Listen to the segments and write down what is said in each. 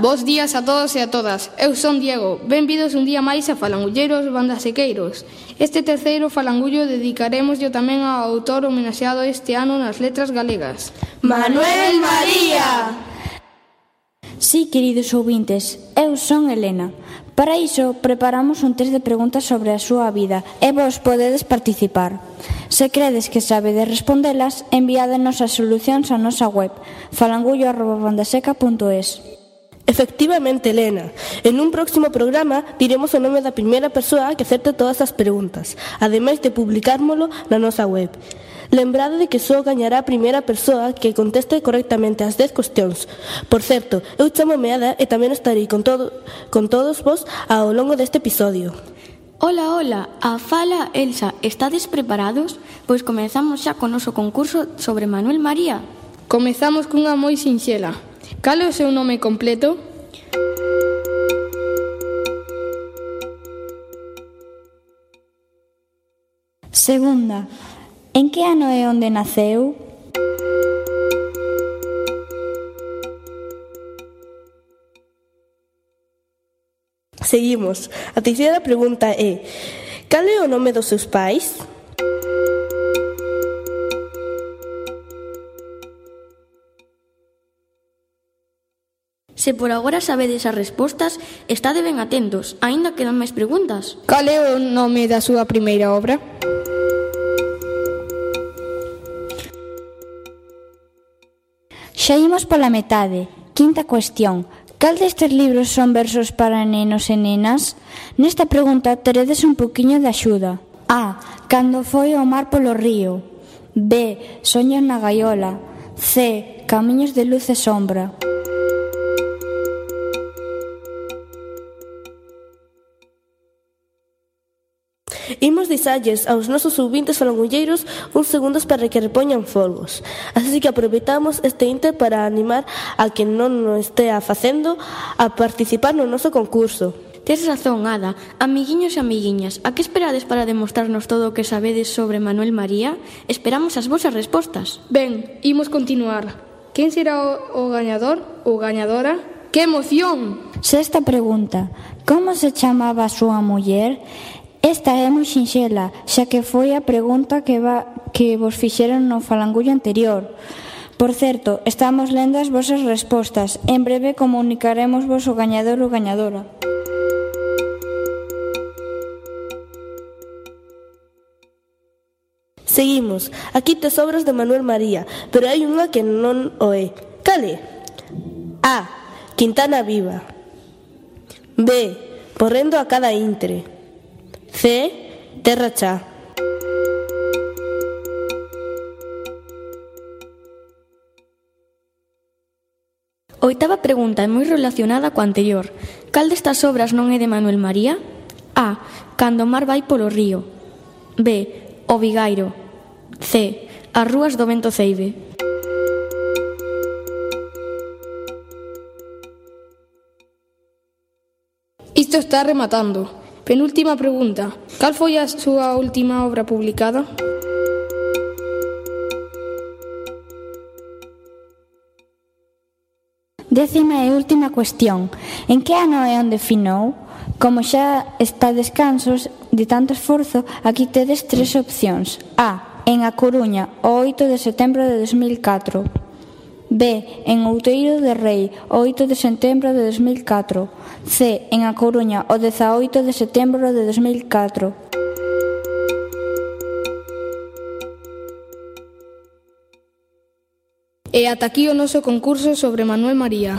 Bos días a todos e a todas. Eu son Diego. Benvidos un día máis a Falangulleiros Bandasequeiros. Este terceiro falangullo dedicaremos yo tamén ao autor homenaxeado este ano nas letras galegas. Manuel María! Sí, queridos ouvintes, eu son Elena. Para iso, preparamos un test de preguntas sobre a súa vida e vos podedes participar. Se credes que sabedes respondelas, enviádenos as solucións á nosa web falangullo.bandaseca.es. Efectivamente, Elena, en un próximo programa diremos o nome da primeira persoa que acerte todas as preguntas, ademais de publicármolo na nosa web. Lembrade de que só gañará a primeira persoa que conteste correctamente as 10 cuestións. Por certo, eu chamo Meada e tamén estarei con, todo, con todos vos ao longo deste episodio. Ola, ola, a fala Elsa, estades preparados? Pois comenzamos xa con noso concurso sobre Manuel María. Comezamos cunha moi sinxela. Cal é o seu nome completo? Segunda, en que ano é onde naceu? Seguimos. A terceira pregunta é: Cal é o nome dos seus pais? Se por agora sabedes as respostas, estade ben atentos. Aínda quedan máis preguntas. Cal é o nome da súa primeira obra? Xa imos pola metade. Quinta cuestión. Cal destes libros son versos para nenos e nenas? Nesta pregunta teredes un poquinho de axuda. A. Cando foi o mar polo río. B. Soños na gaiola. C. Camiños de luz e sombra. Imos disalles aos nosos ouvintes falangulleiros uns segundos para que repoñan folgos. Así que aproveitamos este inter para animar a que non o estea facendo a participar no noso concurso. Tes razón, Ada. Amiguiños e amiguiñas, a que esperades para demostrarnos todo o que sabedes sobre Manuel María? Esperamos as vosas respostas. Ben, imos continuar. Quen será o, o gañador ou gañadora? Que emoción! Sexta pregunta. Como se chamaba a súa muller? Esta é moi sinxela, xa que foi a pregunta que, va, que vos fixeron no falangullo anterior. Por certo, estamos lendo as vosas respostas. En breve comunicaremos vos o gañador ou gañadora. Seguimos. Aquí tes obras de Manuel María, pero hai unha que non o é. Cale? A. Quintana Viva. B. Porrendo a cada intre. C. Terracha. Oitava pregunta é moi relacionada coa anterior. Cal destas obras non é de Manuel María? A. Cando o mar vai polo río. B. O Vigairo. C. As rúas do vento ceibe. Isto está rematando. Penúltima pregunta. Cal foi a súa última obra publicada? Décima e última cuestión. En que ano é onde finou? Como xa está descansos de tanto esforzo, aquí tedes tres opcións. A. En A Coruña, o 8 de setembro de 2004. B. En Outeiro de Rei, o 8 de setembro de 2004. C. En A Coruña, o 18 de setembro de 2004. E ata aquí o noso concurso sobre Manuel María.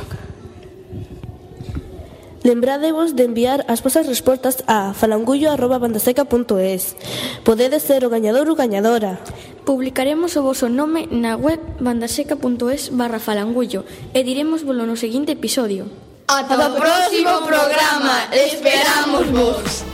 Lembrádevos de enviar as vosas respostas a falangullo.bandaseca.es. Podedes ser o gañador ou gañadora. Publicaremos o voso nome na web bandaseca.es barra falangullo e diremos no seguinte episodio. Ata o próximo programa, esperamos vos.